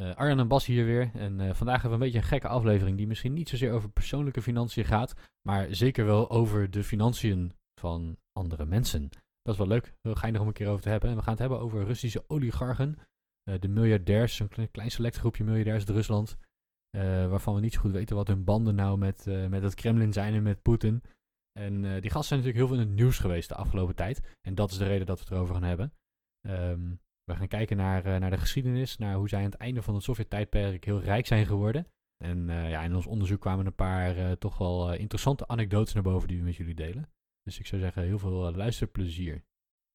Uh, Arjan en Bas hier weer en uh, vandaag hebben we een beetje een gekke aflevering die misschien niet zozeer over persoonlijke financiën gaat, maar zeker wel over de financiën van andere mensen. Dat is wel leuk, ga je nog een keer over te hebben. En we gaan het hebben over Russische oligarchen, uh, de miljardairs, een klein, select groepje miljardairs uit Rusland, waarvan we niet zo goed weten wat hun banden nou met, met het Kremlin zijn en met Poetin. En die gasten zijn natuurlijk heel veel in het nieuws geweest de afgelopen tijd. En dat is de reden dat we het erover gaan hebben. Um, we gaan kijken naar, uh, naar de geschiedenis, naar hoe zij aan het einde van het Sovjet-tijdperk heel rijk zijn geworden. En uh, ja, in ons onderzoek kwamen een paar toch wel interessante anekdotes naar boven die we met jullie delen. Dus ik zou zeggen, heel veel luisterplezier.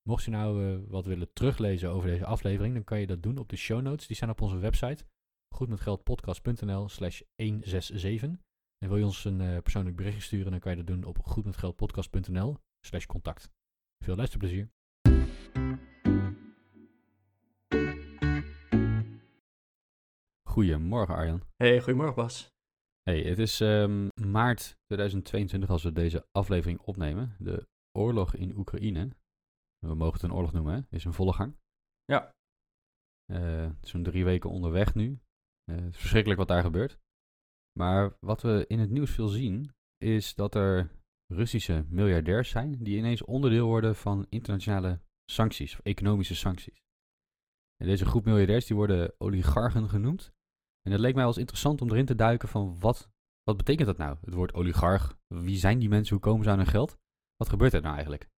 Mocht je nou wat willen teruglezen over deze aflevering, dan kan je dat doen op de show notes. Die staan op onze website, goedmetgeldpodcast.nl slash 167. En wil je ons een persoonlijk berichtje sturen, dan kan je dat doen op goedmetgeldpodcast.nl slash contact. Veel luisterplezier. Goedemorgen Arjan. Hey, goedemorgen Bas. Hey, het is um, maart 2022 als we deze aflevering opnemen. De oorlog in Oekraïne, we mogen het een oorlog noemen, hè, is in volle gang. Ja. Uh, Zo'n drie weken onderweg nu. Uh, het is verschrikkelijk wat daar gebeurt. Maar wat we in het nieuws veel zien, is dat er Russische miljardairs zijn die ineens onderdeel worden van internationale sancties, of economische sancties. En deze groep miljardairs die worden oligarchen genoemd. En het leek mij wel eens interessant om erin te duiken van wat, wat betekent dat nou? Het woord oligarch, wie zijn die mensen, hoe komen ze aan hun geld? Wat gebeurt er nou eigenlijk?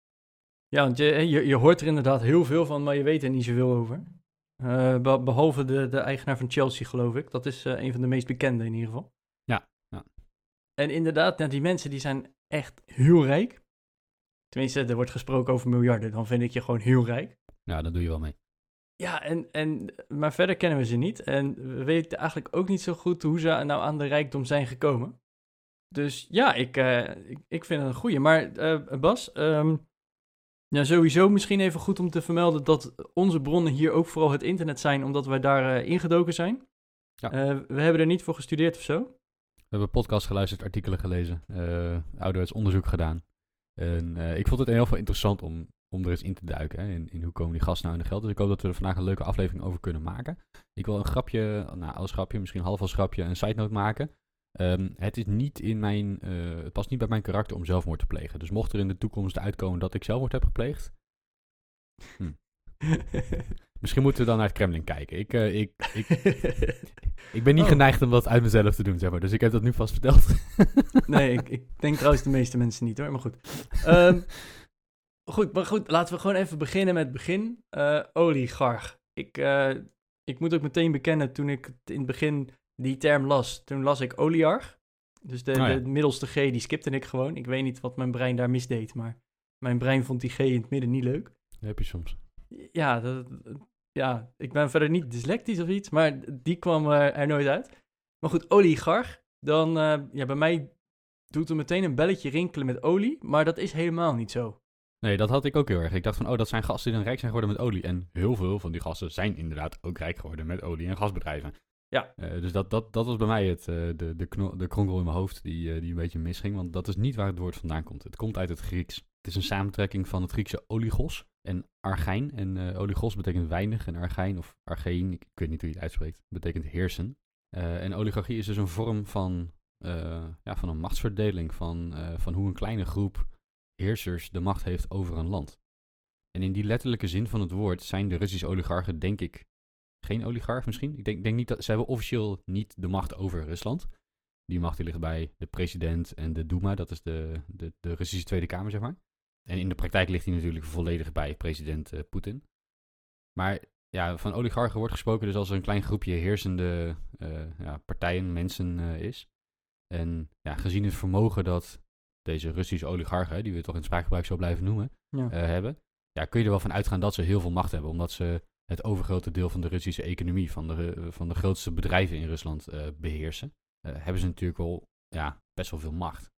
Ja, want je, je, je hoort er inderdaad heel veel van, maar je weet er niet zoveel over. Uh, behalve de, de eigenaar van Chelsea, geloof ik. Dat is uh, een van de meest bekende in ieder geval. En inderdaad, nou, die mensen die zijn echt heel rijk. Tenminste, er wordt gesproken over miljarden. Dan vind ik je gewoon heel rijk. Ja, dat doe je wel mee. Ja, en, en, maar verder kennen we ze niet. En we weten eigenlijk ook niet zo goed hoe ze nou aan de rijkdom zijn gekomen. Dus ja, ik, uh, ik, ik, vind het een goeie. Maar uh, Bas, um, ja, sowieso misschien even goed om te vermelden dat onze bronnen hier ook vooral het internet zijn, omdat wij daar uh, ingedoken zijn. Ja. we hebben er niet voor gestudeerd of zo. We hebben podcast geluisterd, artikelen gelezen, ouderwets onderzoek gedaan. En ik vond het heel veel interessant om, om er eens in te duiken. Hè, in, in hoe komen die gasten nou in de geld. Dus ik hoop dat we er vandaag een leuke aflevering over kunnen maken. Ik wil een grapje, nou als grapje, misschien half als grapje, een side note maken. Um, het is niet in mijn, uh, het past niet bij mijn karakter om zelfmoord te plegen. Dus mocht er in de toekomst uitkomen dat ik zelfmoord heb gepleegd. Hm. Misschien moeten we dan naar het Kremlin kijken. Ik, uh, ik, ik, ik ben niet oh. geneigd om dat uit mezelf te doen, zeg maar. Dus ik heb dat nu vast verteld. nee, ik, ik, denk trouwens de meeste mensen niet hoor, maar goed. Um, goed, maar goed, laten we gewoon even beginnen met het begin. Uh, oligarch. Ik, uh, ik moet ook meteen bekennen, toen ik in het begin die term las, toen las ik oligarch. Dus de, oh, ja. de middelste G, die skipte ik gewoon. Ik weet niet wat mijn brein daar misdeed, maar mijn brein vond die G in het midden niet leuk. Dat heb je soms ja, dat, ja, ik ben verder niet dyslectisch of iets, maar die kwam er nooit uit. Maar goed, oligarch, dan, uh, ja, bij mij doet er meteen een belletje rinkelen met olie, maar dat is helemaal niet zo. Nee, dat had ik ook heel erg. Ik dacht van, oh, dat zijn gasten die dan rijk zijn geworden met olie. En heel veel van die gasten zijn inderdaad ook rijk geworden met olie en gasbedrijven. Ja. Uh, dus dat, dat, dat was bij mij het, uh, de, de, kno de kronkel in mijn hoofd die, uh, die een beetje misging. Want dat is niet waar het woord vandaan komt. Het komt uit het Grieks. Het is een samentrekking van het Griekse oligos en argijn. En oligos betekent weinig en argijn of argein, ik, weet niet hoe je het uitspreekt, betekent heersen. En oligarchie is dus een vorm van, ja, van een machtsverdeling, van, van hoe een kleine groep heersers de macht heeft over een land. En in die letterlijke zin van het woord zijn de Russische oligarchen, denk ik, geen oligarch misschien. Ik denk, denk niet dat ze hebben officieel niet de macht over Rusland. Die macht die ligt bij de president en de Duma, dat is de, de, de Russische Tweede Kamer, zeg maar. En in de praktijk ligt hij natuurlijk volledig bij president uh, Poetin. Maar ja, van oligarchen wordt gesproken dus als er een klein groepje heersende uh, ja, partijen, mensen uh, is. En ja, gezien het vermogen dat deze Russische oligarchen, die we toch in spraakgebruik zo blijven noemen, ja. hebben, ja, kun je er wel van uitgaan dat ze heel veel macht hebben. Omdat ze het overgrote deel van de Russische economie, van de, van de grootste bedrijven in Rusland beheersen. hebben ze natuurlijk wel ja, best wel veel macht.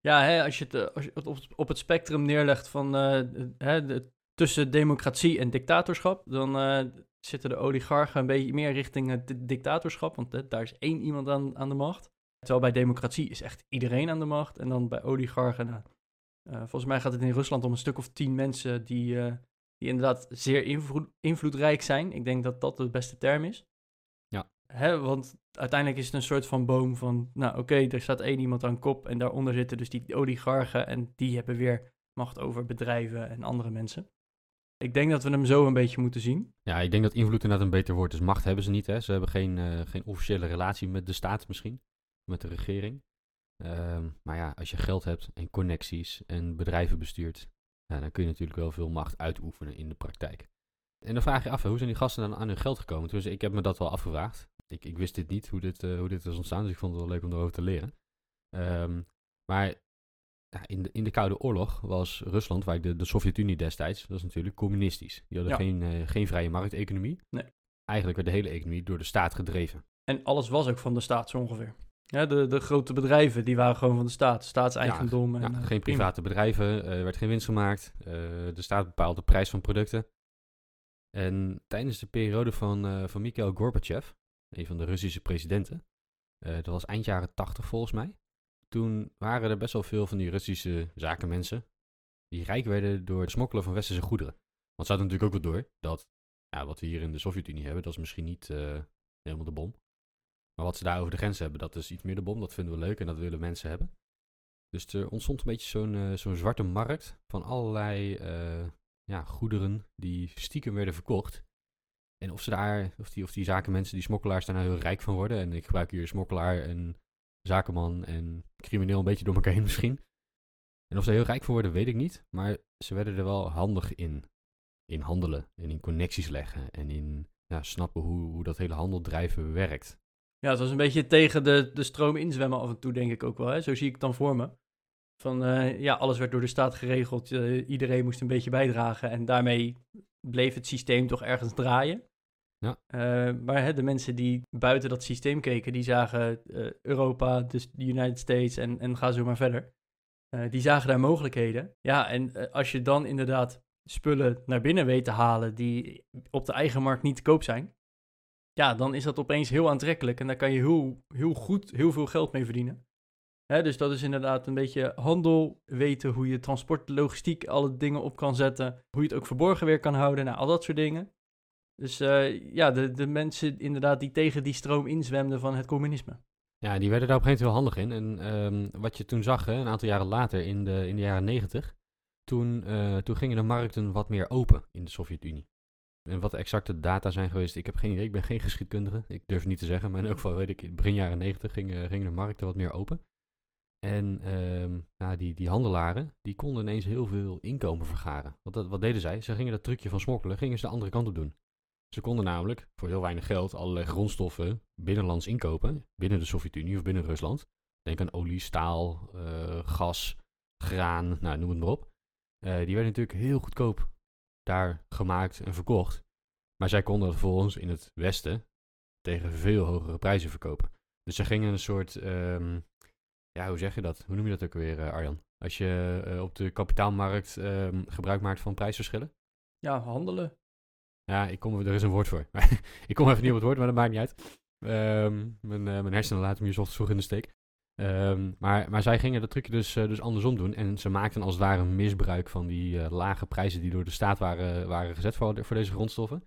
Ja, hè, als je het, eh, als je het op, op het spectrum neerlegt van eh, hè, de, tussen democratie en dictatorschap, dan eh, zitten de oligarchen een beetje meer richting het dictatorschap, want daar is één iemand aan, aan de macht. Terwijl bij democratie is echt iedereen aan de macht. En dan bij oligarchen, nou, volgens mij gaat het in Rusland om een stuk of tien mensen die, die inderdaad zeer invloed, invloedrijk zijn. Ik denk dat dat de beste term is. Ja. Hè, want uiteindelijk is het een soort van boom van, nou oké, er staat één iemand aan kop en daaronder zitten dus die oligarchen en die hebben weer macht over bedrijven en andere mensen. Ik denk dat we hem zo een beetje moeten zien. Ja, ik denk dat invloed inderdaad een beter woord is. Macht hebben ze niet, hè. Ze hebben geen, uh, geen officiële relatie met de staat misschien, met de regering. Um, maar ja, als je geld hebt en connecties en bedrijven bestuurt, dan kun je natuurlijk wel veel macht uitoefenen in de praktijk. En dan vraag je af, hoe zijn die gasten dan aan hun geld gekomen? Dus ik heb me dat wel afgevraagd. Ik, ik wist dit niet, hoe dit, uh, hoe dit is ontstaan, dus ik vond het wel leuk om erover te leren. Um, maar ja, in, de, in de Koude Oorlog was Rusland, waar de, de Sovjet-Unie destijds, dat is natuurlijk communistisch. Die hadden geen, uh, geen vrije markteconomie. Nee. Eigenlijk werd de hele economie door de staat gedreven. En alles was ook van de staat zo ongeveer. Ja, de, de grote bedrijven, die waren gewoon van de staat, staatseigendom. Ja, en, ja, geen private bedrijven, er werd geen winst gemaakt. Uh, de staat bepaalde de prijs van producten. En tijdens de periode van, van Mikhail Gorbachev, een van de Russische presidenten, dat was eind jaren 80 volgens mij, toen waren er best wel veel van die Russische zakenmensen die rijk werden door het smokkelen van westerse goederen. Want ze hadden natuurlijk ook wel door dat ja, wat we hier in de Sovjet-Unie hebben, dat is misschien niet uh, helemaal de bom. Maar wat ze daar over de grens hebben, dat is iets meer de bom. Dat vinden we leuk en dat willen mensen hebben. Dus er ontstond een beetje zo'n zo'n zwarte markt van allerlei ja, goederen die stiekem werden verkocht. En of ze daar, of die, of die zakenmensen, die smokkelaars daar nou heel rijk van worden. En ik gebruik hier smokkelaar en zakenman en crimineel een beetje door elkaar heen misschien. En of ze heel rijk van worden, weet ik niet. Maar ze werden er wel handig in. In handelen en in connecties leggen en in ja, snappen hoe, hoe dat hele handeldrijven werkt. Ja, het was een beetje tegen de, de stroom inzwemmen af en toe, denk ik ook wel. Hè? Zo zie ik het dan voor me. Van uh, ja, alles werd door de staat geregeld. Uh, iedereen moest een beetje bijdragen. En daarmee bleef het systeem toch ergens draaien. Ja. Uh, maar hè, de mensen die buiten dat systeem keken, die zagen Europa, dus de United States en, en ga zo maar verder. die zagen daar mogelijkheden. Ja, en als je dan inderdaad spullen naar binnen weet te halen die op de eigen markt niet te koop zijn, ja, dan is dat opeens heel aantrekkelijk en daar kan je heel, heel goed heel veel geld mee verdienen dus dat is inderdaad een beetje handel, weten hoe je transport, logistiek, alle dingen op kan zetten. Hoe je het ook verborgen weer kan houden, nou, al dat soort dingen. Dus uh, ja, de, de mensen inderdaad die tegen die stroom inzwemden van het communisme. Ja, die werden daar op een gegeven moment heel handig in. En um, wat je toen zag, hè, een aantal jaren later, in de, in de jaren negentig, toen, uh, toen gingen de markten wat meer open in de Sovjet-Unie. En wat exacte data zijn geweest, ik heb geen idee. Ik ben geen geschiedkundige. Ik durf het niet te zeggen. Maar in elk geval weet ik, begin jaren negentig gingen, gingen de markten wat meer open. En um, nou, die, die handelaren, die konden ineens heel veel inkomen vergaren. Wat, dat, wat deden zij? Ze gingen dat trucje van smokkelen, gingen ze de andere kant op doen. Ze konden namelijk voor heel weinig geld allerlei grondstoffen binnenlands inkopen. Binnen de Sovjet-Unie of binnen Rusland. Denk aan olie, staal, uh, gas, graan, nou, noem het maar op. Uh, die werden natuurlijk heel goedkoop daar gemaakt en verkocht. Maar zij konden dat vervolgens in het Westen tegen veel hogere prijzen verkopen. Dus ze gingen een soort um, ja, hoe zeg je dat? Hoe noem je dat ook weer, uh, Arjan? Als je uh, op de kapitaalmarkt um, gebruik maakt van prijsverschillen? Ja, handelen. Ja, ik kom, er is een woord voor. ik kom even niet op het woord, maar dat maakt niet uit. Um, mijn, uh, mijn hersenen laten me hier ochtends vroeg in de steek. Um, maar, maar zij gingen dat trucje dus, dus andersom doen. En ze maakten als het ware een misbruik van die lage prijzen die door de staat waren, waren gezet voor, voor deze grondstoffen.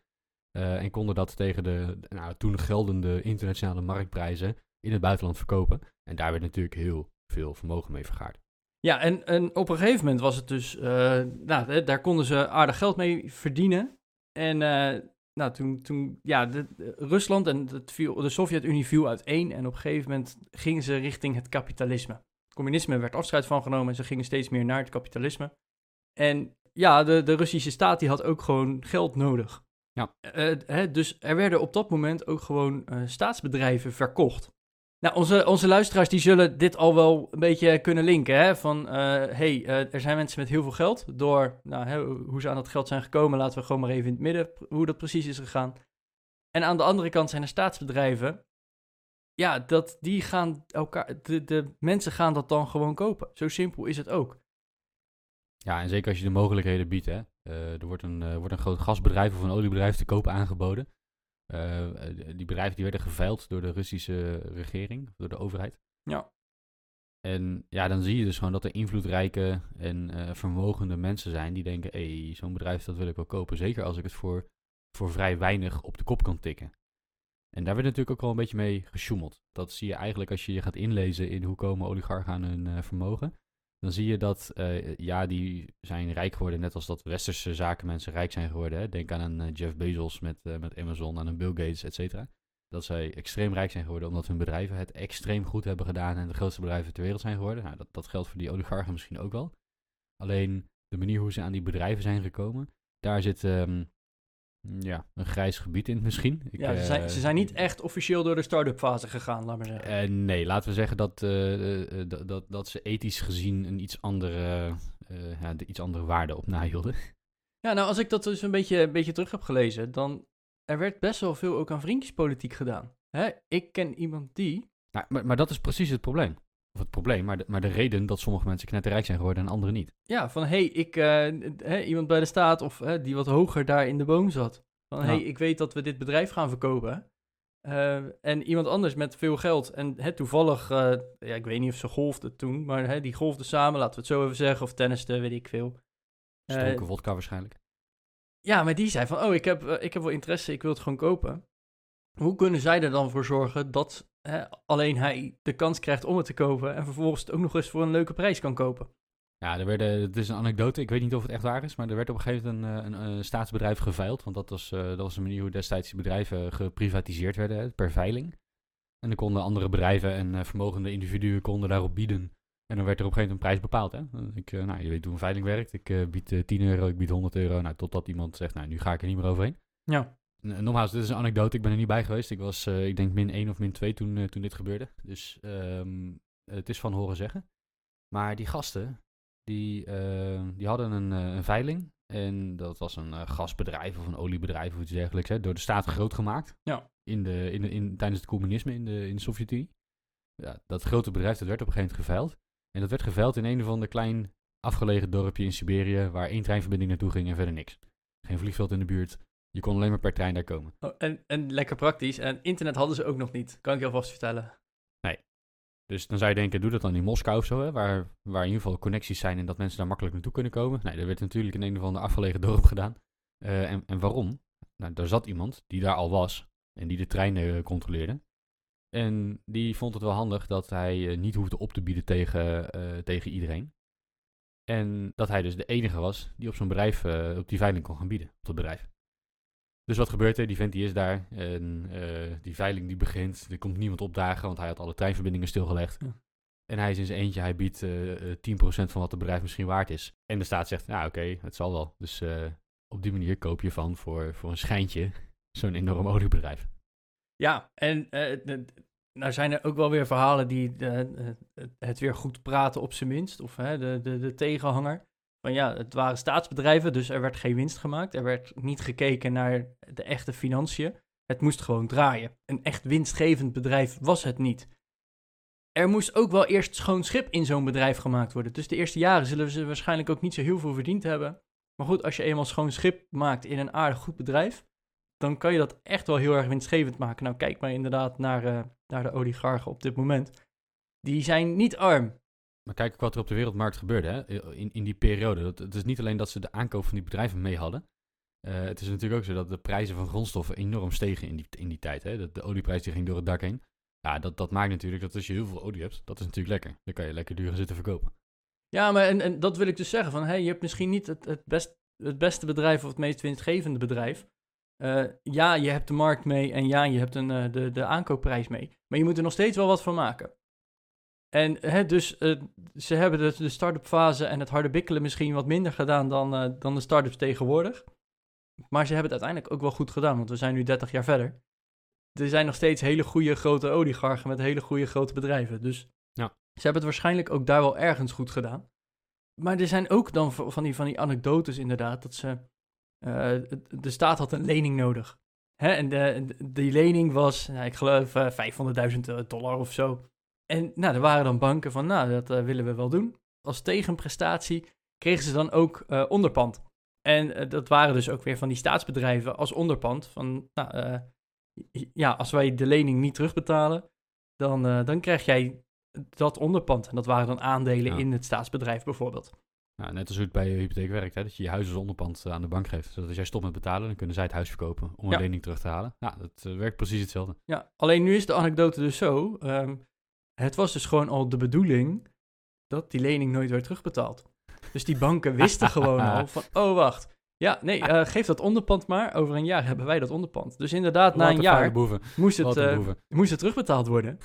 en konden dat tegen de nou, toen geldende internationale marktprijzen in het buitenland verkopen. En daar werd natuurlijk heel veel vermogen mee vergaard. Ja, en, en op een gegeven moment was het dus, nou, daar konden ze aardig geld mee verdienen. En nou, toen, toen ja, de, de, Rusland en het viel, de Sovjet-Unie viel uiteen. En op een gegeven moment gingen ze richting het kapitalisme. Het communisme werd afscheid van genomen en ze gingen steeds meer naar het kapitalisme. En ja, de, de Russische staat die had ook gewoon geld nodig. Ja. Uh, hè, dus er werden op dat moment ook gewoon staatsbedrijven verkocht. Nou, onze, onze luisteraars die zullen dit al wel een beetje kunnen linken. Hè? Van, uh, hey, uh, er zijn mensen met heel veel geld. Door nou, hè, hoe ze aan dat geld zijn gekomen, laten we gewoon maar even in het midden hoe dat precies is gegaan. En aan de andere kant zijn er staatsbedrijven ja, dat die gaan elkaar, de, de mensen gaan dat dan gewoon kopen. Zo simpel is het ook. Ja, en zeker als je de mogelijkheden biedt. Hè. Eh, er wordt een, eh, wordt een groot gasbedrijf of een oliebedrijf te koop aangeboden. Eh, die bedrijven die werden geveild door de Russische regering, door de overheid. Ja. En ja, dan zie je dus gewoon dat er invloedrijke en vermogende mensen zijn die denken, hé, hey, zo'n bedrijf dat wil ik wel kopen. Zeker als ik het voor, voor vrij weinig op de kop kan tikken. En daar werd natuurlijk ook wel een beetje mee gesjoemeld. Dat zie je eigenlijk als je je gaat inlezen in hoe komen oligarchen aan hun vermogen dan zie je dat, uh, ja, die zijn rijk geworden, net als dat westerse zakenmensen rijk zijn geworden. Hè. Denk aan een uh, Jeff Bezos met, uh, met Amazon, aan een Bill Gates, et cetera. Dat zij extreem rijk zijn geworden omdat hun bedrijven het extreem goed hebben gedaan en de grootste bedrijven ter wereld zijn geworden. Nou, dat, dat geldt voor die oligarchen misschien ook wel. Alleen de manier hoe ze aan die bedrijven zijn gekomen, daar zit um, ja, een grijs gebied in misschien. Ik, ja, ze zijn, ze zijn niet echt officieel door de start-up fase gegaan, laat maar zeggen. Uh, nee, laten we zeggen dat, uh, dat, dat, dat ze ethisch gezien een iets andere, ja, de iets andere waarde op nahielden. Ja, nou als ik dat dus een beetje, een beetje terug heb gelezen, dan er werd best wel veel ook aan vriendjespolitiek gedaan. Hè? Ik ken iemand die... Nou, maar, maar dat is precies het probleem. Of het probleem, maar de, maar de reden dat sommige mensen knetterrijk zijn geworden en anderen niet. Ja, van hey, ik, uh, iemand bij de staat of uh, die wat hoger daar in de boom zat. Van hey, ik weet dat we dit bedrijf gaan verkopen. Uh, en iemand anders met veel geld. En hè, toevallig, ja, ik weet niet of ze golfde toen, maar hè, die golfde samen, laten we het zo even zeggen. Of tenniste, weet ik veel. Stoken vodka waarschijnlijk. Ja, maar die zei van, oh, ik heb, ik heb wel interesse, ik wil het gewoon kopen. Hoe kunnen zij er dan voor zorgen dat hè, alleen hij de kans krijgt om het te kopen en vervolgens het ook nog eens voor een leuke prijs kan kopen? Ja, er werden, het is een anekdote, ik weet niet of het echt waar is, maar er werd op een gegeven moment een, een, een staatsbedrijf geveild, want dat was, uh, dat was een manier hoe destijds die bedrijven geprivatiseerd werden, per veiling. En dan konden andere bedrijven en uh, vermogende individuen konden daarop bieden. En dan werd er op een gegeven moment een prijs bepaald. Hè? Ik, uh, nou, je weet hoe een veiling werkt. Ik bied 10 euro, ik bied 100 euro. Nou, totdat iemand zegt, nou, nu ga ik er niet meer overheen. Ja. Nogmaals, dit is een anekdote. Ik ben er niet bij geweest. Ik was, uh, ik denk, min 1 of min 2 toen, uh, toen dit gebeurde. Dus um, het is van horen zeggen. Maar die gasten, die, uh, die hadden een, een, veiling. En dat was een gasbedrijf of een oliebedrijf of iets dergelijks. Hè, door de staat groot gemaakt. Ja. In de, in de, in, tijdens het communisme in de, in de Sovjet-Unie. Ja, dat grote bedrijf dat werd op een gegeven moment geveild. En dat werd geveild in een of ander klein afgelegen dorpje in Siberië. Waar één treinverbinding naartoe ging en verder niks. Geen vliegveld in de buurt je kon alleen maar per trein daar komen. Oh, en, en lekker praktisch. En internet hadden ze ook nog niet, kan ik je alvast vertellen. Nee. Dus dan zou je denken, doe dat dan in Moskou of zo, hè, waar, waar in ieder geval connecties zijn en dat mensen daar makkelijk naartoe kunnen komen. Nee, dat werd natuurlijk in een of ander afgelegen dorp gedaan. Uh, en, en waarom? Nou, daar zat iemand die daar al was en die de treinen uh, controleerde. En die vond het wel handig dat hij uh, niet hoefde op te bieden tegen, tegen iedereen. En dat hij dus de enige was die op zo'n bedrijf, op die veiling kon gaan bieden, op dat bedrijf. Dus wat gebeurt er? Die vent die is daar. En uh, die veiling die begint. Er komt niemand opdagen, want hij had alle treinverbindingen stilgelegd. Ja. En hij is in zijn eentje, hij biedt uh, 10% van wat het bedrijf misschien waard is. En de staat zegt, nou oké, okay, het zal wel. Dus uh, op die manier koop je van voor, voor een schijntje zo'n enorm oliebedrijf. Ja, en nou zijn er ook wel weer verhalen die het weer goed praten op zijn minst. Of de, de, de tegenhanger. Van ja, het waren staatsbedrijven, dus er werd geen winst gemaakt. Er werd niet gekeken naar de echte financiën. Het moest gewoon draaien. Een echt winstgevend bedrijf was het niet. Er moest ook wel eerst schoon schip in zo'n bedrijf gemaakt worden. Dus de eerste jaren zullen ze waarschijnlijk ook niet zo heel veel verdiend hebben. Maar goed, als je eenmaal schoon schip maakt in een aardig goed bedrijf, dan kan je dat echt wel heel erg winstgevend maken. Nou, kijk maar inderdaad naar, uh, naar de oligarchen op dit moment. Die zijn niet arm. Maar kijk ook wat er op de wereldmarkt gebeurde hè? In, in die periode. Dat, het is niet alleen dat ze de aankoop van die bedrijven mee hadden. Uh, het is natuurlijk ook zo dat de prijzen van grondstoffen enorm stegen in die, in die tijd. Hè? De, de olieprijs die ging door het dak heen. Ja, dat, dat maakt natuurlijk dat als je heel veel olie hebt, dat is natuurlijk lekker. Dan kan je lekker duur zitten verkopen. Ja, maar en, en dat wil ik dus zeggen. Van, je hebt misschien niet het, het, best, het beste bedrijf of het meest winstgevende bedrijf. Uh, ja, je hebt de markt mee en ja, je hebt een, uh, de, de aankoopprijs mee. Maar je moet er nog steeds wel wat van maken. En hè, dus uh, ze hebben de, de start-up fase en het harde bikkelen misschien wat minder gedaan dan, uh, dan de start-ups tegenwoordig. Maar ze hebben het uiteindelijk ook wel goed gedaan, want we zijn nu 30 jaar verder. Er zijn nog steeds hele goede grote oligarchen met hele goede grote bedrijven. Dus ja. ze hebben het waarschijnlijk ook daar wel ergens goed gedaan. Maar er zijn ook dan van die, van die anekdotes inderdaad, dat ze... Uh, de staat had een lening nodig. Hè, en de, de- die lening was, nou, ik geloof, eh 500.000 dollar of zo. En nou, er waren dan banken van, nou, dat eh, willen we wel doen. Als tegenprestatie kregen ze dan ook eh, onderpand. En eh, dat waren dus ook weer van die staatsbedrijven als onderpand. Van, nou, ja, als wij de lening niet terugbetalen, dan, dan krijg jij dat onderpand. En dat waren dan aandelen Ja. in het staatsbedrijf bijvoorbeeld. Nou, net als hoe het bij je hypotheek werkt, hè, dat je je huis als onderpand aan de bank geeft. Zodat als jij stopt met betalen, dan kunnen zij het huis verkopen om Ja. een lening terug te halen. Ja, dat werkt precies hetzelfde. Ja, alleen nu is de anekdote dus zo. ehm, het was dus gewoon al de bedoeling dat die lening nooit werd terugbetaald. Dus die banken wisten gewoon al van, oh wacht. Ja, nee, eh, geef dat onderpand maar. Over een jaar hebben wij dat onderpand. Dus inderdaad, na Wat een een jaar moest het, eh, moest het terugbetaald worden.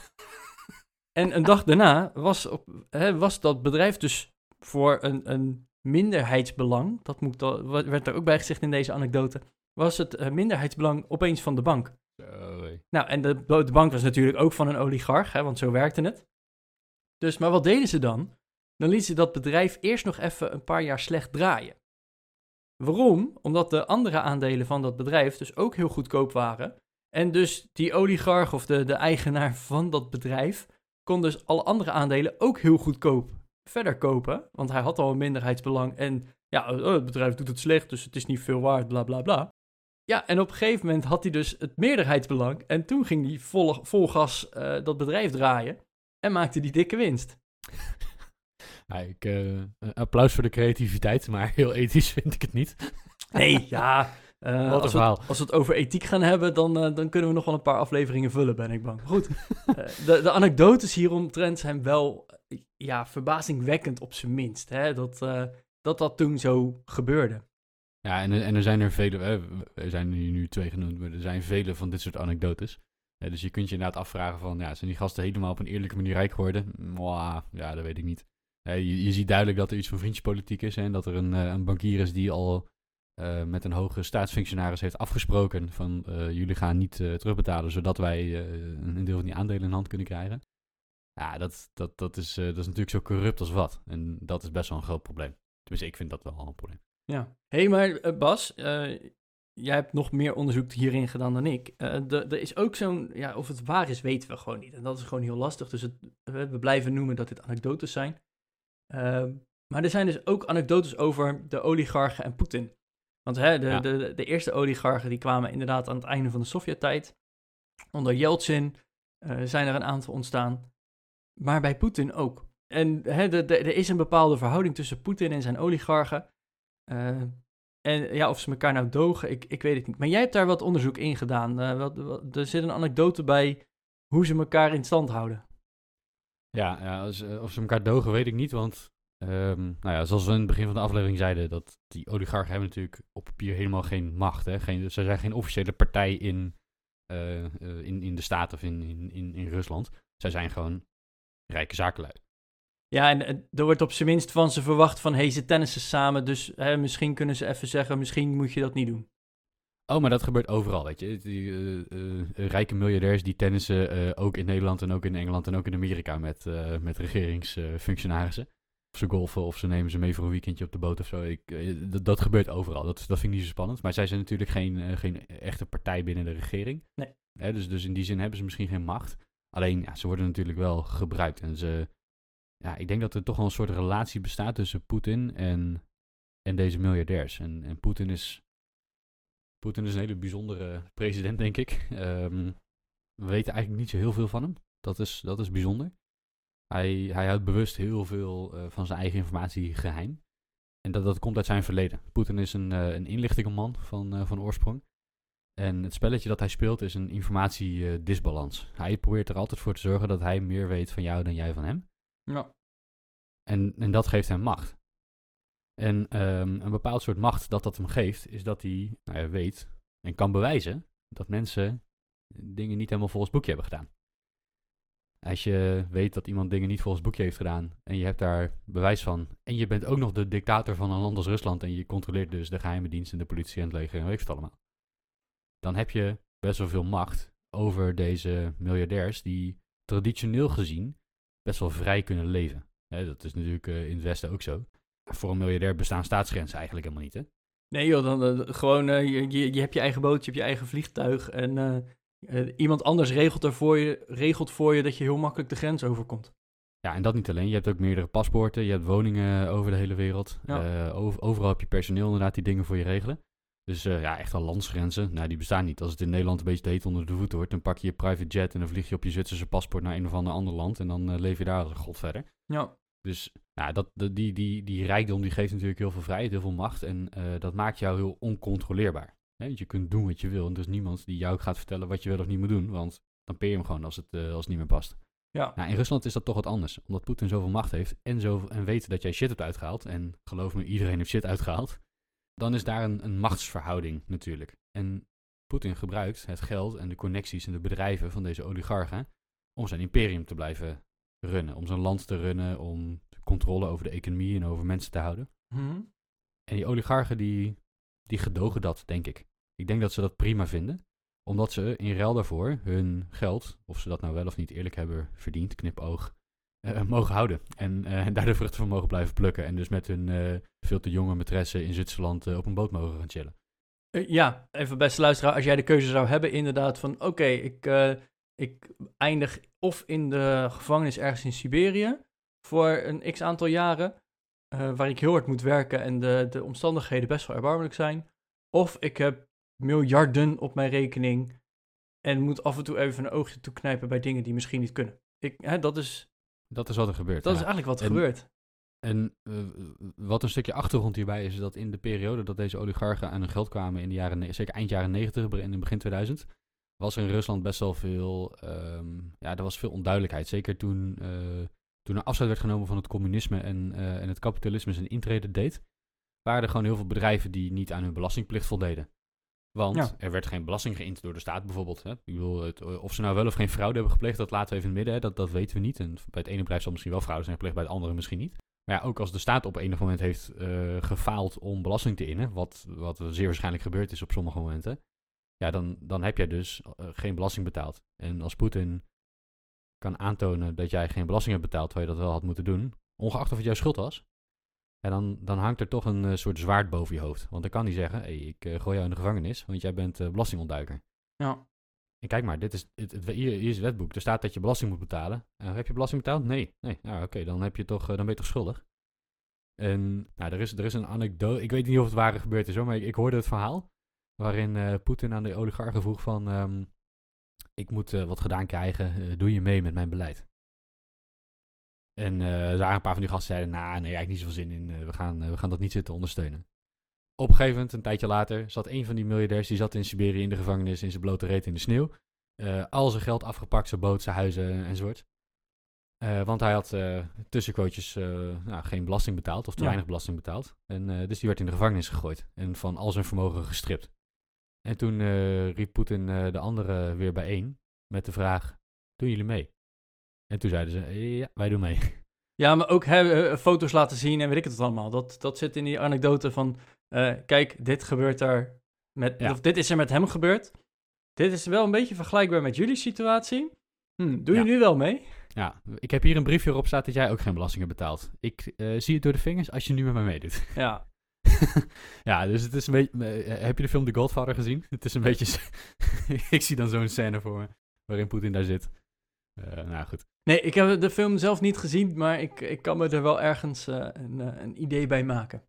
en een dag daarna was, op, hè, was dat bedrijf dus voor een, een minderheidsbelang, dat moet, werd er ook bij gezegd in deze anekdote, was het eh, minderheidsbelang opeens van de bank. Nou, en de, de bank was natuurlijk ook van een oligarch, hè, want zo werkte het. Dus, maar wat deden ze dan? Dan lieten ze dat bedrijf eerst nog even een paar jaar slecht draaien. Waarom? Omdat de andere aandelen van dat bedrijf dus ook heel goedkoop waren. En dus die oligarch of de, de eigenaar van dat bedrijf kon dus alle andere aandelen ook heel goedkoop verder kopen. Want hij had al een minderheidsbelang en ja, oh, het bedrijf doet het slecht, dus het is niet veel waard, bla bla bla. Ja, en op een gegeven moment had hij dus het meerderheidsbelang. En toen ging hij vol, vol gas eh, dat bedrijf draaien. En maakte die dikke winst. Ja, ik, eh, applaus voor de creativiteit, maar heel ethisch vind ik het niet. Nee, ja. eh, Wat een als, we, verhaal. het- als we het over ethiek gaan hebben, dan, dan kunnen we nog wel een paar afleveringen vullen, ben ik bang. Goed, de, de anekdotes hieromtrent zijn wel ja, verbazingwekkend op zijn minst. Hè? Dat, dat dat toen zo gebeurde. Ja, en, en er zijn er vele, er zijn er nu twee genoemd, maar er zijn vele van dit soort anekdotes. Dus je kunt je inderdaad afvragen van, ja, zijn die gasten helemaal op een eerlijke manier rijk geworden? Mwah, ja, dat weet ik niet. Je, je ziet duidelijk dat er iets van vriendjespolitiek is hè, en dat er een, eh, een bankier is die al eh, met een hoge staatsfunctionaris heeft afgesproken van, eh, jullie gaan niet terugbetalen, zodat wij een deel van die aandelen in hand kunnen krijgen. Ja, dat, dat, dat, is, dat is natuurlijk zo corrupt als wat. En dat is best wel een groot probleem. Tenminste, ik vind dat wel een probleem. Ja. Hé, hey, maar eh, Bas, eh, jij hebt nog meer onderzoek hierin gedaan dan ik. Eh, Er is ook zo'n, ja, of het waar is, weten we gewoon niet. En dat is gewoon heel lastig. Dus het, we blijven noemen dat dit anekdotes zijn. Ehm, maar er zijn dus ook anekdotes over de oligarchen en Poetin. Want hè, de, Ja. de, de eerste oligarchen die kwamen inderdaad aan het einde van de Sovjet-tijd. Onder Yeltsin zijn er een aantal ontstaan. Maar bij Poetin ook. En hè, de, de- er is een bepaalde verhouding tussen Poetin en zijn oligarchen. Eh, en ja, of ze elkaar nou dogen, ik, ik weet het niet. Maar jij hebt daar wat onderzoek in gedaan. Eh, wat, er zit een anekdote bij hoe ze elkaar in stand houden. Ja, ja als, eh, of ze elkaar dogen, weet ik niet. Want, ehm, nou ja, zoals we in het begin van de aflevering zeiden, dat die oligarchen hebben natuurlijk op papier helemaal geen macht. Hè? Geen, ze zijn geen officiële partij in, in, in de staat of in, in, in, in Rusland. Zij zijn gewoon rijke zakenlui. Ja, en eh, er wordt op zijn minst van ze verwacht van... hé, hey, ze tennissen samen, dus hè, misschien kunnen ze even zeggen... misschien moet je dat niet doen. Oh, maar dat gebeurt overal, weet je. Die eh, eh, rijke miljardairs die tennissen ook in Nederland en ook in Engeland en ook in Amerika met, met regeringsfunctionarissen. of ze golfen of ze nemen ze mee voor een weekendje op de boot of zo. Ik, dat, dat gebeurt overal. Dat, dat vind ik niet zo spannend. Maar zij zijn natuurlijk geen, geen echte partij binnen de regering. Nee. Hè, dus, dus in die zin hebben ze misschien geen macht. Alleen, ja, ze worden natuurlijk wel gebruikt. En ze, ja, ik denk dat er toch wel een soort relatie bestaat tussen Poetin en, en deze miljardairs. En, en Poetin is Poetin is een hele bijzondere president, denk ik. Ehm, we weten eigenlijk niet zo heel veel van hem. Dat is, dat is bijzonder. Hij, hij houdt bewust heel veel eh, van zijn eigen informatie geheim. En dat, dat komt uit zijn verleden. Poetin is een, eh een inlichtingenman van, eh, van oorsprong. En het spelletje dat hij speelt is een informatiedisbalans. hij probeert er altijd voor te zorgen dat hij meer weet van jou dan jij van hem. Ja. En, en dat geeft hem macht. En ehm, een bepaald soort macht dat dat hem geeft, is dat hij nou ja, weet en kan bewijzen dat mensen dingen niet helemaal volgens boekje hebben gedaan. Als je weet dat iemand dingen niet volgens boekje heeft gedaan en je hebt daar bewijs van, en je bent ook nog de dictator van een land als Rusland en je controleert dus de geheime dienst en de politie en het leger en weet het allemaal, dan heb je best wel veel macht over deze miljardairs die traditioneel gezien best wel vrij kunnen leven. Hè, dat is natuurlijk eh, in het Westen ook zo. Voor een miljardair bestaan staatsgrenzen eigenlijk helemaal niet. Hè? Nee joh, dan eh, gewoon, eh, je, je, hebt je eigen boot, je hebt je eigen vliegtuig en iemand anders regelt, er voor je, regelt voor je dat je heel makkelijk de grens overkomt. Ja, en dat niet alleen. Je hebt ook meerdere paspoorten. Je hebt woningen over de hele wereld. Ja. Overal heb je personeel inderdaad die dingen voor je regelen. Dus eh, ja, echt al landsgrenzen. Nou, die bestaan niet. Als het in Nederland een beetje te heet onder de voeten wordt, dan pak je je private jet en dan vlieg je op je Zwitserse paspoort naar een of ander ander land. En dan eh, leef je daar als een god verder. Ja, Dus ja, dat, dat- die, die, die rijkdom die geeft natuurlijk heel veel vrijheid, heel veel macht. En eh, dat maakt jou heel oncontroleerbaar. Hè, want je kunt doen wat je wil. En er is niemand die jou gaat vertellen wat je wel of niet moet doen. Want dan peer je hem gewoon als het, als het niet meer past. ja. Nou, in Rusland is dat toch wat anders. Omdat Poetin zoveel macht heeft en, zo, en weet dat jij shit hebt uitgehaald. En geloof me, iedereen heeft shit uitgehaald. Dan is daar een, een machtsverhouding natuurlijk. En Poetin gebruikt het geld en de connecties en de bedrijven van deze oligarchen om zijn imperium te blijven runnen. Om zijn land te runnen, om controle over de economie en over mensen te houden. Mhm. En die oligarchen die, die gedogen dat, denk ik. Ik denk dat ze dat prima vinden. Omdat ze in ruil daarvoor hun geld, of ze dat nou wel of niet eerlijk hebben verdiend, knipoog, eh, mogen houden. En, eh, daar de vruchten van mogen blijven plukken. En dus met hun eh, veel te jonge maîtresse in Zwitserland op een boot mogen gaan chillen. Ja, even beste luisteraar, als jij de keuze zou hebben inderdaad van, oké, ik, ik eindig of in de gevangenis ergens in Siberië voor een x aantal jaren, waar ik heel hard moet werken en de, de omstandigheden best wel erbarmelijk zijn. Of ik heb miljarden op mijn rekening en moet af en toe even een oogje toeknijpen bij dingen die misschien niet kunnen. Ik, hè, dat is, Dat is wat er gebeurt. dat ja. is eigenlijk wat er En- gebeurt. En eh, wat een stukje achtergrond hierbij is, is dat in de periode dat deze oligarchen aan hun geld kwamen, in de jaren, zeker eind jaren 90, in het begin 2000, was er in Rusland best wel veel, ehm, ja, er was veel onduidelijkheid. Zeker toen, eh, toen er afscheid werd genomen van het communisme en, eh, en het kapitalisme zijn intrede deed, waren er gewoon heel veel bedrijven die niet aan hun belastingplicht voldeden. Want Ja. er werd geen belasting geïnd door de staat bijvoorbeeld. Hè? Ik bedoel, het, of ze nou wel of geen fraude hebben gepleegd, dat laten we even in het midden. Hè? Dat, dat weten we niet. En bij het ene bedrijf zal misschien wel fraude zijn gepleegd, bij het andere misschien niet. Maar ja, ook als de staat op enig moment heeft eh, gefaald om belasting te innen, wat, wat zeer waarschijnlijk gebeurd is op sommige momenten, ja, dan, dan heb jij dus eh, geen belasting betaald. En als Poetin kan aantonen dat jij geen belasting hebt betaald, terwijl je dat wel had moeten doen, ongeacht of het jouw schuld was, dan, dan hangt er toch een eh, soort zwaard boven je hoofd. Want dan kan hij zeggen, hey, ik eh, gooi jou in de gevangenis, want jij bent eh, belastingontduiker. Ja. En kijk maar, dit is, het, het- hier, hier is het wetboek. Er staat dat je belasting moet betalen. Heb je belasting betaald? Nee. Nee. Nou, oké, dan, heb je toch, dan ben je toch schuldig. En nou, er, is, er is een anekdote. Ik weet niet of het ware gebeurd is hoor, maar ik, ik hoorde het verhaal. Waarin Poetin aan de oligarchen vroeg van... ehm, ik moet wat gedaan krijgen, doe je mee met mijn beleid? En eh, er waren een paar van die gasten zeiden... Nou, nee, eigenlijk niet zoveel zin in. eh, we, gaan, eh, we gaan dat niet zitten ondersteunen. Op een gegeven moment, een tijdje later, zat een van die miljardairs... die zat in Siberië in de gevangenis in zijn blote reet in de sneeuw. Al zijn geld afgepakt, zijn boot, zijn huizen enzovoort. Want hij had tussenquootjes eh, nou, geen belasting betaald, of te Ja. weinig belasting betaald. En, dus die werd in de gevangenis gegooid en van al zijn vermogen gestript. En toen riep Poetin de anderen weer bijeen met de vraag, doen jullie mee? En toen zeiden ze, ja, wij doen mee. Ja, maar ook hè, eh, foto's laten zien en weet ik het allemaal. Dat, dat zit in die anekdote van, eh, kijk, dit gebeurt daar met, Ja. of dit is er met hem gebeurd. Dit is wel een beetje vergelijkbaar met jullie situatie. Hm, doe je Ja. nu wel mee? Ja, ik heb hier een briefje waarop staat dat jij ook geen belasting hebt betaald. Ik eh, zie het door de vingers als je nu met mij meedoet. Ja. ja, dus het is een beetje... eh, heb je de film The Godfather gezien? Het is een beetje... ik zie dan zo'n scène voor me, waarin Poetin daar zit. Eh, nou goed. Nee, ik heb de film zelf niet gezien, maar ik, ik kan me er wel ergens eh, een, eh, een idee bij maken.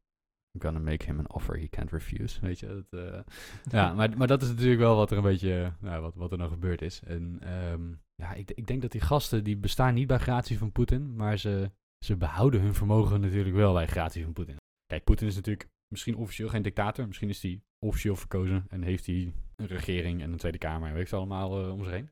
I'm gonna make him an offer he can't refuse, weet je. Dat, ja, maar, maar dat is natuurlijk wel wat er een beetje... Nou, wat, wat er nou gebeurd is. En ehm, ja, ik, ik denk dat die gasten, die bestaan niet bij gratie van Poetin, maar ze, ze behouden hun vermogen natuurlijk wel bij gratie van Poetin. Kijk, Poetin is natuurlijk misschien officieel geen dictator. Misschien is hij officieel verkozen en heeft hij een regering en een Tweede Kamer en weet ik het allemaal om zich heen.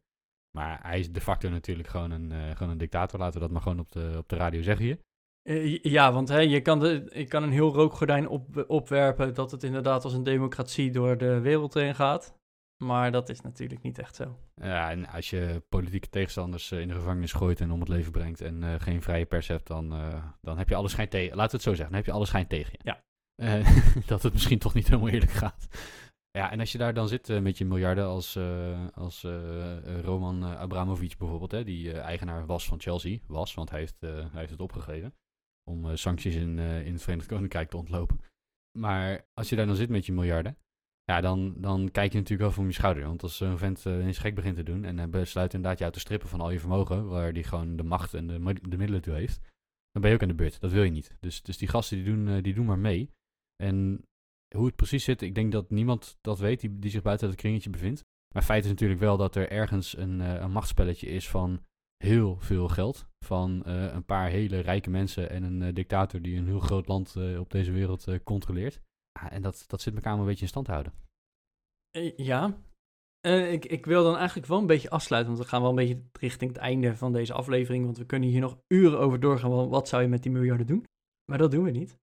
Maar hij is de facto natuurlijk gewoon een, eh, gewoon een dictator. Laten we dat maar gewoon op de, op de radio zeggen hier. Eh, ja, want hè, je, kan de, je kan een heel rookgordijn op, opwerpen dat het inderdaad als een democratie door de wereld heen gaat. Maar dat is natuurlijk niet echt zo. Ja, en als je politieke tegenstanders eh, in de gevangenis gooit en om het leven brengt en geen vrije pers hebt, dan, dan heb je alle schijn tegen. Laten we het zo zeggen, dan heb je alle schijn tegen je. Ja. Dat het misschien toch niet helemaal eerlijk gaat. Ja, en als je daar dan zit eh, met je miljarden als, eh, als eh, Roman Abramovic bijvoorbeeld, hè, die eigenaar was van Chelsea, was, want hij heeft, hij heeft het opgegeven, om sancties in, in het Verenigd Koninkrijk te ontlopen. Maar als je daar dan zit met je miljarden, ja, dan, dan kijk je natuurlijk wel van je schouder. Want als zo'n vent uh, eens gek begint te doen en hij besluit inderdaad jou te strippen van al je vermogen, waar die gewoon de macht en de, de middelen toe heeft, dan ben je ook aan de beurt. Dat wil je niet. Dus, dus die gasten die doen, die doen maar mee. En hoe het precies zit, ik denk dat niemand dat weet die, die zich buiten het kringetje bevindt. Maar feit is natuurlijk wel dat er ergens een, uh, een machtspelletje is van heel veel geld. Van uh, een paar hele rijke mensen en een uh, dictator die een heel groot land op deze wereld controleert. Ah, en dat, dat zit elkaar een beetje in stand houden. Ja, ik, ik wil dan eigenlijk wel een beetje afsluiten, want we gaan wel een beetje richting het einde van deze aflevering. Want we kunnen hier nog uren over doorgaan. Wat zou je met die miljarden doen? Maar dat doen we niet.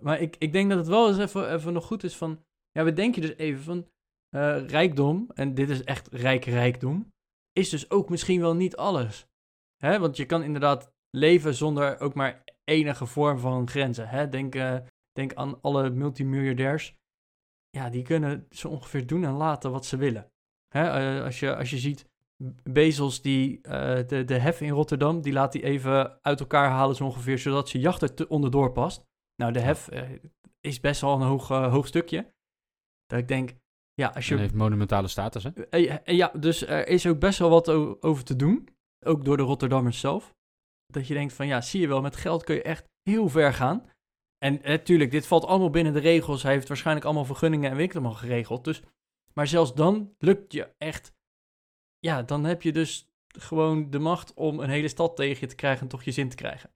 Maar ik, ik denk dat het wel eens even, even nog goed is van. Ja, we denken dus even van uh, rijkdom, en dit is echt rijk rijkdom, is dus ook misschien wel niet alles. Hè? Want je kan inderdaad leven zonder ook maar enige vorm van grenzen. Hè? Denk, uh, denk aan alle multimiljardairs. Ja, die kunnen zo ongeveer doen en laten wat ze willen. Hè? Uh, als, je, als je ziet Bezels die de, de hef in Rotterdam, die laat hij even uit elkaar halen zo ongeveer, zodat zijn jacht er onderdoor past. Nou, de hef is best wel een hoog, hoog stukje. Dat ik denk, ja, als je... En heeft monumentale status, hè? Eh, eh, ja, dus er is ook best wel wat over te doen. Ook door de Rotterdammers zelf. Dat je denkt van, ja, zie je wel, met geld kun je echt heel ver gaan. En natuurlijk, dit valt allemaal binnen de regels. Hij heeft waarschijnlijk allemaal vergunningen en weet al geregeld. Dus, maar zelfs dan lukt je echt... Ja, dan heb je dus gewoon de macht om een hele stad tegen je te krijgen en toch je zin te krijgen.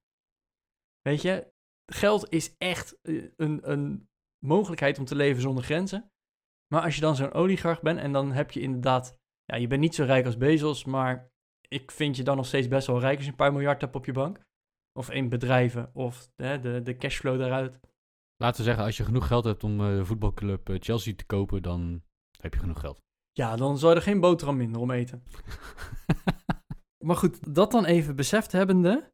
Weet je, geld is echt eh, een, een mogelijkheid om te leven zonder grenzen. Maar als je dan zo'n oligarch bent en dan heb je inderdaad, ja, je bent niet zo rijk als Bezos, maar ik vind je dan nog steeds best wel rijk als je een paar miljard hebt op je bank. Of in bedrijven, of hè, de, de cashflow daaruit. Laten we zeggen, als je genoeg geld hebt om uh, voetbalclub uh, Chelsea te kopen, dan heb je genoeg geld. Ja, dan zou je er geen boterham minder om eten. maar goed, dat dan even beseft hebbende.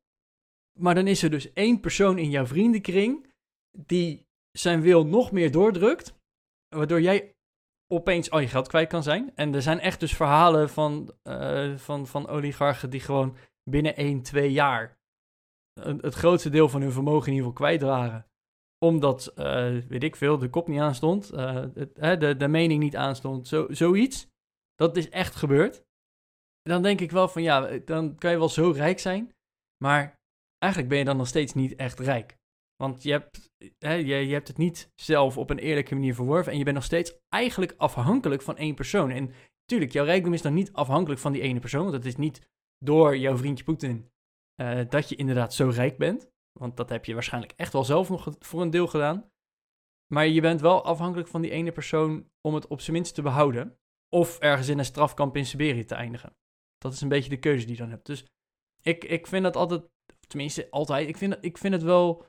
Maar dan is er dus één persoon in jouw vriendenkring die zijn wil nog meer doordrukt. Waardoor jij opeens al je geld kwijt kan zijn. En er zijn echt dus verhalen van, uh, van, van oligarchen die gewoon binnen 1, 2 jaar het grootste deel van hun vermogen in ieder geval kwijt waren. Omdat, uh, weet ik veel, de kop niet aanstond, uh, het, de, de mening niet aanstond, zo, zoiets. Dat is echt gebeurd. Dan denk ik wel van ja, dan kan je wel zo rijk zijn, maar eigenlijk ben je dan nog steeds niet echt rijk. Want je hebt, hè, je, je hebt het niet zelf op een eerlijke manier verworven. En je bent nog steeds eigenlijk afhankelijk van één persoon. En natuurlijk, jouw rijkdom is dan niet afhankelijk van die ene persoon. Want het is niet door jouw vriendje Poetin uh, dat je inderdaad zo rijk bent. Want dat heb je waarschijnlijk echt wel zelf nog voor een deel gedaan. Maar je bent wel afhankelijk van die ene persoon om het op zijn minst te behouden. Of ergens in een strafkamp in Siberië te eindigen. Dat is een beetje de keuze die je dan hebt. Dus ik, ik vind dat altijd, tenminste altijd, ik vind, ik vind het wel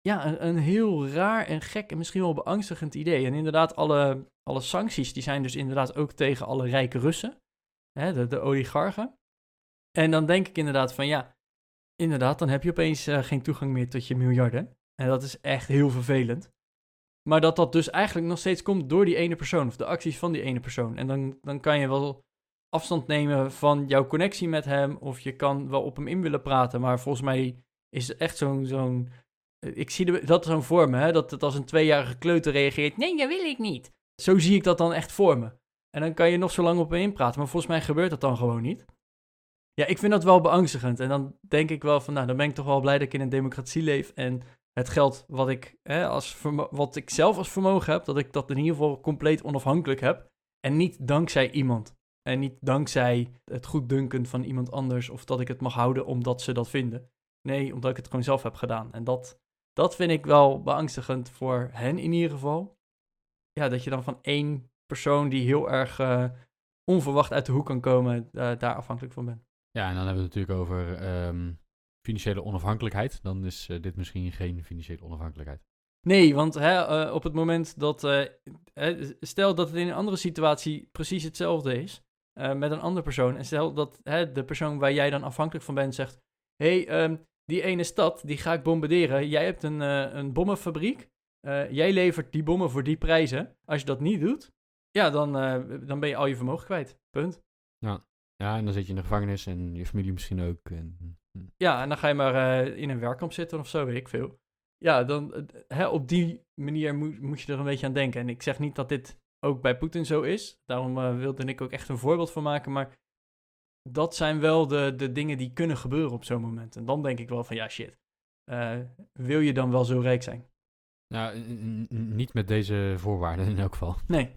ja, een, heel raar en gek en misschien wel beangstigend idee. En inderdaad, alle, alle sancties die zijn dus inderdaad ook tegen alle rijke Russen, hè, de, oligarchen. En dan denk ik inderdaad van ja, inderdaad, dan heb je opeens uh, geen toegang meer tot je miljarden. En dat is echt heel vervelend. Maar dat dat dus eigenlijk nog steeds komt door die ene persoon of de acties van die ene persoon. En dan, dan kan je wel afstand nemen van jouw connectie met hem of je kan wel op hem in willen praten. Maar volgens mij is het echt zo'n zo'n ik zie dat zo'n voor me, hè, dat het als een tweejarige kleuter reageert. Nee, dat wil ik niet. Zo zie ik dat dan echt voor me. En dan kan je nog zo lang op me inpraten, maar volgens mij gebeurt dat dan gewoon niet. Ja, ik vind dat wel beangstigend. En dan denk ik wel van, nou, dan ben ik toch wel blij dat ik in een democratie leef. En het geld wat ik, hè, als wat ik zelf als vermogen heb, dat ik dat in ieder geval compleet onafhankelijk heb. En niet dankzij iemand. En niet dankzij het goeddunken van iemand anders of dat ik het mag houden omdat ze dat vinden. Nee, omdat ik het gewoon zelf heb gedaan. En dat, dat vind ik wel beangstigend voor hen in ieder geval. Ja, dat je dan van één persoon die heel erg uh, onverwacht uit de hoek kan komen, uh, daar afhankelijk van bent. Ja, en dan hebben we het natuurlijk over um, financiële onafhankelijkheid. Dan is uh, dit misschien geen financiële onafhankelijkheid. Nee, want hè, op het moment dat. stel dat het in een andere situatie precies hetzelfde is. Met een andere persoon. En stel dat hè, de persoon waar jij dan afhankelijk van bent zegt. Hé, hey, um, die ene stad, die ga ik bombarderen. Jij hebt een, uh, een bommenfabriek. Uh, jij levert die bommen voor die prijzen. Als je dat niet doet, ja, dan, dan ben je al je vermogen kwijt. Punt. Ja. ja, en dan zit je in de gevangenis en je familie misschien ook. En... Hm. Ja, en dan ga je maar in een werkkamp zitten of zo, weet ik veel. ja, dan eh, hè, op die manier moet, moet je er een beetje aan denken. En ik zeg niet dat dit ook bij Poetin zo is. Daarom eh, wilde ik ook echt een voorbeeld van maken. Maar dat zijn wel de, de dingen die kunnen gebeuren op zo'n moment. En dan denk ik wel van ja, shit. eh, wil je dan wel zo rijk zijn? Nou, niet met deze voorwaarden in elk geval. Nee.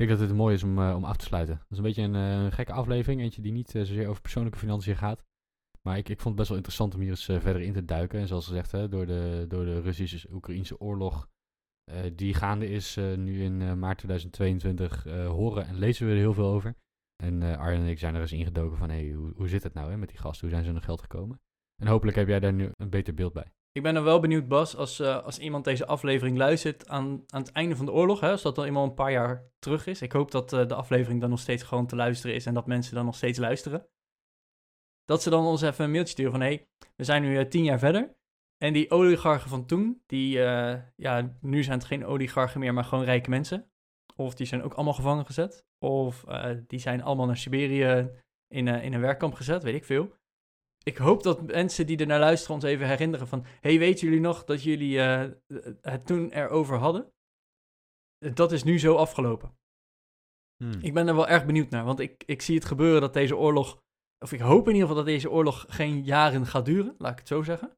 Ik denk dat het mooi is om, eh, om af te sluiten. Dat is een beetje een, een gekke aflevering. Eentje die niet zozeer over persoonlijke financiën gaat. Maar ik, ik vond het best wel interessant om hier eens verder in te duiken. En zoals gezegd, hè, door de, door de Russisch-Oekraïnse oorlog die gaande is eh, nu in eh, maart 2022, eh, horen en lezen we er heel veel over. En eh Arjen en ik zijn er eens ingedoken van, hey, hoe, hoe zit het nou hè, met die gasten? Hoe zijn ze hun geld gekomen? En hopelijk heb jij daar nu een beter beeld bij. Ik ben er wel benieuwd, Bas, als, eh, als iemand deze aflevering luistert aan, aan het einde van de oorlog, hè, als dat dan eenmaal een paar jaar terug is. Ik hoop dat eh, de aflevering dan nog steeds gewoon te luisteren is en dat mensen dan nog steeds luisteren. Dat ze dan ons even een mailtje sturen van, hé, hey, we zijn nu eh, tien jaar verder. En die oligarchen van toen, die, eh, ja, nu zijn het geen oligarchen meer, maar gewoon rijke mensen. Of die zijn ook allemaal gevangen gezet. Of eh, die zijn allemaal naar Siberië in, eh, in een werkkamp gezet, weet ik veel ik hoop dat mensen die er naar luisteren ons even herinneren van... hey, weten jullie nog dat jullie het toen erover hadden? Dat is nu zo afgelopen. Ik ben er wel erg benieuwd naar, want ik, ik zie het gebeuren dat deze oorlog... of ik hoop in ieder geval dat deze oorlog geen jaren gaat duren, laat ik het zo zeggen.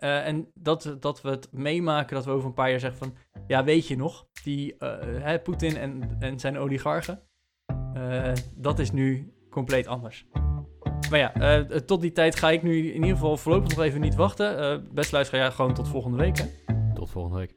Eh, en dat, dat we het meemaken, dat we over een paar jaar zeggen van... ja, weet je nog, die eh, Poetin en, en zijn oligarchen... eh, dat is nu compleet anders. Maar ja, tot die tijd ga ik nu in ieder geval voorlopig nog even niet wachten. Best luisteraar, ja, gewoon tot volgende week. Hè? Tot volgende week.